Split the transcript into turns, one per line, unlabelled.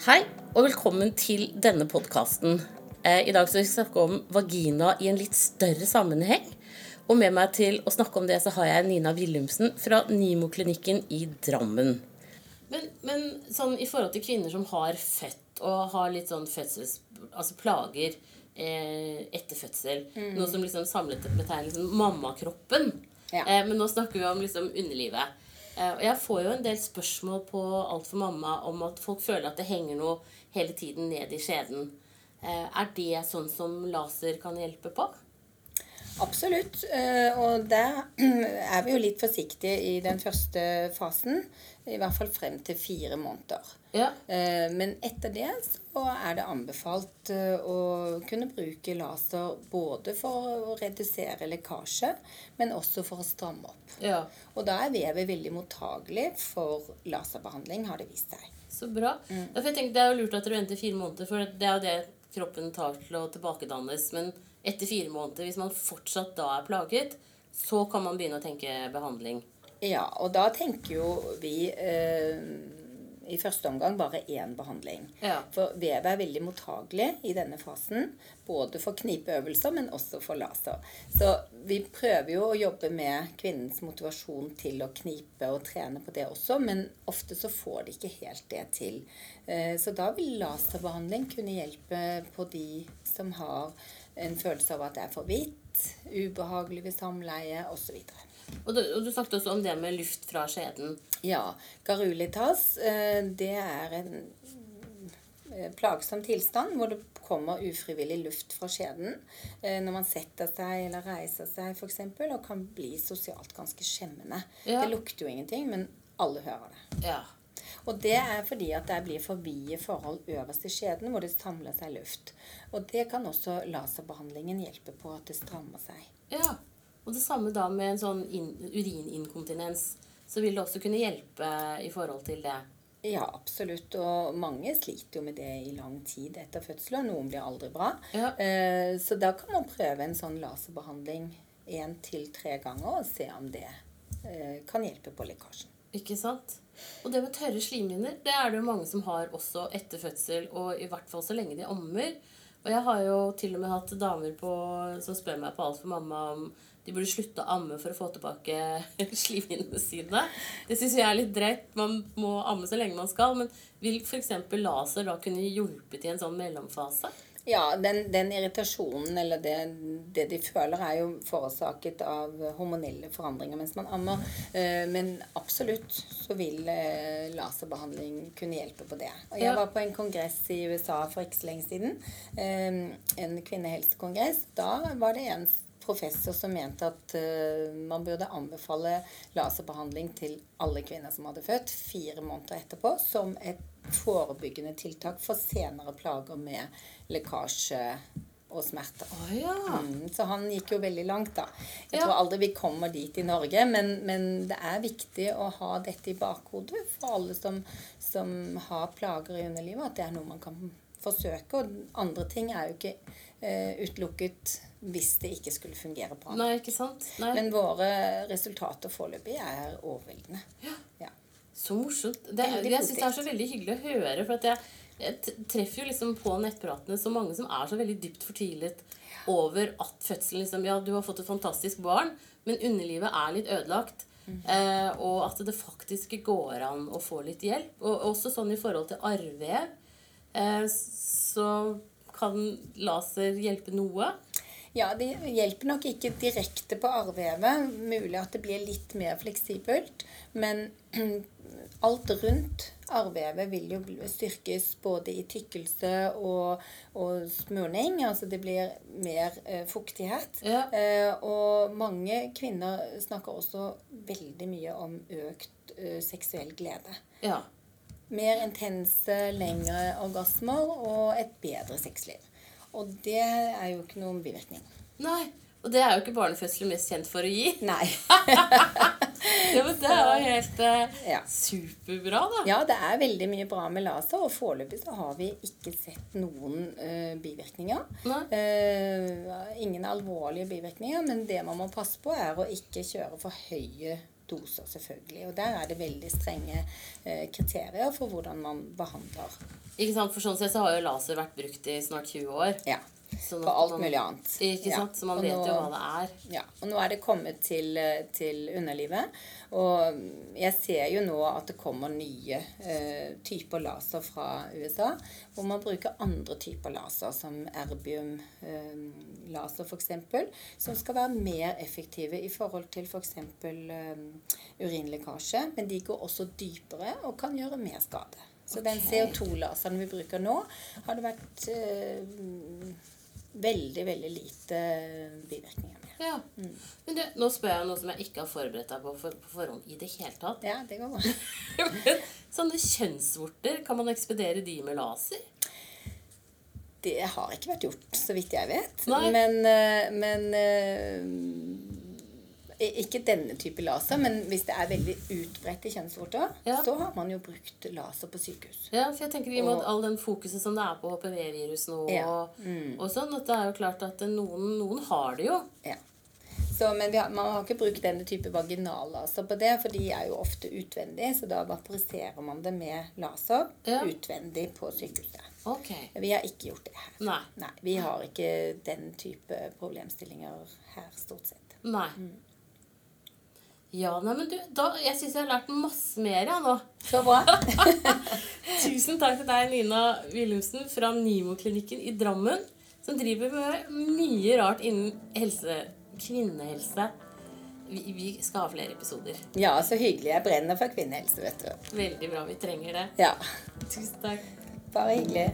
Hei, og velkommen til denne podkasten. Eh, I dag skal vi snakke om vagina i en litt større sammenheng. Og med meg til å snakke om det, så har jeg Nina Willumsen fra Nimo-klinikken i Drammen. Men, men sånn i forhold til kvinner som har født og har litt sånn fødsels... Altså plager eh, etter fødsel. Noe som liksom samlet betegner liksom mammakroppen.
Ja.
Eh, men nå snakker vi om liksom underlivet. Eh, jeg får jo en del spørsmål på Alt for mamma om at folk føler at det henger noe hele tiden ned i skjeden. Eh, er det sånn som laser kan hjelpe på?
Absolutt. eh, Og der er vi jo litt forsiktige i den første fasen. I hvert fall frem til fire måneder.
Ja.
Eh, Men etter det så er det anbefalt eh, å kunne bruke laser både for å redusere lekkasje, men også for å stramme opp.
ja.
Og da er vevet veldig mottagelig for laserbehandling, har det vist seg.
Så bra. Tenker Det er jo lurt at dere venter fire måneder, for det er jo det kroppen tar til å tilbakedannes. Men etter fire måneder, hvis man fortsatt da er plaget, så kan man begynne å tenke behandling.
Ja, og da tenker jo vi eh, i første omgang bare én behandling.
Ja.
For vevet er veldig mottagelig i denne fasen. Både for knipeøvelser, men også for laser. Så vi prøver jo å jobbe med kvinnens motivasjon til å knipe og trene på det også, men ofte så får de ikke helt det til. Eh, Så da vil laserbehandling kunne hjelpe på de som har en følelse av at det er for hvitt, ubehagelig ved samleie osv.
Og du, og du snakket også om det med luft fra skjeden.
Ja. Garulitas, eh, det er en eh, plagsom tilstand hvor det kommer ufrivillig luft fra skjeden eh, når man setter seg eller reiser seg f.eks. og kan bli sosialt ganske skjemmende.
Ja.
Det lukter jo ingenting, men alle hører det.
Ja.
Og det er fordi at det blir for vide forhold øverst i skjeden hvor det samler seg luft. Og det kan også laserbehandlingen hjelpe på at det strammer seg.
ja. Og det samme da med en sånn in urininkontinens. Så vil det også kunne hjelpe i forhold til det.
Ja, absolutt. Og mange sliter jo med det i lang tid etter fødsel, og noen blir aldri bra.
Ja.
Eh, Så da kan man prøve en sånn laserbehandling én til tre ganger og se om det eh, kan hjelpe på lekkasjen.
Ikke sant? Og det med tørre slimhinner, det er det jo mange som har også etter fødsel, og i hvert fall så lenge de ammer. Og jeg har jo til og med hatt damer på, som spør meg på Alt for mamma om de burde slutte å amme for å få tilbake slimhinnene sine. Det syns jeg er litt drøyt. Man må amme så lenge man skal. Men vil f.eks. laser da kunne hjulpet i en sånn mellomfase?
Ja, den, den irritasjonen eller det, det de føler, er jo forårsaket av hormonelle forandringer mens man ammer. Eh, Men absolutt så vil eh, laserbehandling kunne hjelpe på det. Og jeg var på en kongress i USA for ikke så lenge siden. eh, En kvinnehelsekongress. Da var det en professor som mente at uh, man burde anbefale laserbehandling til alle kvinner som hadde født, fire måneder etterpå, som et forebyggende tiltak for senere plager med lekkasje og smerter.
Oh, ja.
Mm, så han gikk jo veldig langt, da. Jeg
Ja.
tror aldri vi kommer dit i Norge, men, men det er viktig å ha dette i bakhodet for alle som, som har plager i underlivet, at det er noe man kan forsøke. Og andre ting er jo ikke utelukket hvis det ikke skulle fungere bra.
Nei, ikke sant? Nei.
Men våre resultater foreløpig er overveldende. Ja.
Så morsomt. Det, er- jeg syns det er så veldig hyggelig å høre. For at jeg, jeg treffer jo liksom på nettpratene så mange som er så veldig dypt fortvilet over at fødselen liksom Ja, du har fått et fantastisk barn, men underlivet er litt ødelagt.
Mm.
Eh, og at det faktisk går an å få litt hjelp. Og også sånn i forhold til arrvev. Eh, så kan laser hjelpe noe.
Ja, det hjelper nok ikke direkte på arrvevet. Mulig at det blir litt mer fleksibelt. Men alt rundt arrvevet vil jo styrkes både i tykkelse og, og smurning. Altså det blir mer eh, fuktighet.
Ja.
Eh, og mange kvinner snakker også veldig mye om økt eh, seksuell glede.
Ja.
Mer intense, lengre orgasmer og et bedre sexliv. Og det er jo ikke noen bivirkning.
Nei. Og det er jo ikke barnefødsler mest kjent for å gi.
Nei.
Ja, men det var helt eh,
Ja.
superbra, da.
Ja, det er veldig mye bra med laser, og foreløpig så har vi ikke sett noen uh, bivirkninger. Eh, ingen alvorlige bivirkninger, men det man må passe på, er å ikke kjøre for høye doser, selvfølgelig. Og der er det veldig strenge eh, kriterier for hvordan man behandler.
Ikke sant? For sånn sett så har jo laser vært brukt i snart 20 år.
Ja.
Sånn på
alt
man-
mulig annet.
Ikke
Ja.
sant? Så man vet
nå-
jo hva det er.
Ja, og nå er det kommet til, eh, til underlivet. Og jeg ser jo nå at det kommer nye eh, typer laser fra USA, hvor man bruker andre typer laser, som erbium-laser f.eks., som skal være mer effektive i forhold til f.eks. Eh, urinlekkasje. Men de går også dypere og kan gjøre mer skade. Så den CO2-laseren vi bruker nå, har det vært eh, veldig, veldig lite bivirkninger med.
Ja.
Mm.
Men du, nå spør jeg om noe som jeg ikke har forberedt deg på for, på forhånd i det hele tatt.
Ja, det går bra.
Sånne kjønnsvorter, kan man ekspedere de med laser?
Det har ikke vært gjort, så vidt jeg vet.
Nei.
Men, eh, men eh, Ikke denne type laser, men hvis det er veldig utbredte kjønnsvorter,
Ja.
så har man jo brukt laser på sykehus.
Ja, for jeg tenker i og med all den fokuset som det er på HPV-virus nå,
Ja. Mm.
og, sånn, at det er jo klart at noen, noen har det jo.
Ja. Så, men vi har, man har ikke brukt denne type vaginallaser på det, for de er jo ofte utvendig, så da vaporiserer man det med laser
Ja.
utvendig på sykehuset.
Ok.
Vi har ikke gjort det her.
Nei.
Nei, vi har ikke den type problemstillinger her, stort sett.
Nei.
Mm.
Ja, nei, men du, da, jeg syns jeg har lært masse mer jeg nå.
Så bra.
Tusen takk til deg, Nina Willumsen fra Nimo-klinikken i Drammen, som driver med mye rart innen helse, kvinnehelse. Vi, vi skal ha flere episoder.
Ja, så hyggelig. Jeg brenner for kvinnehelse, vet du.
Veldig bra. Vi trenger det.
Ja,
Tusen takk.
bare hyggelig.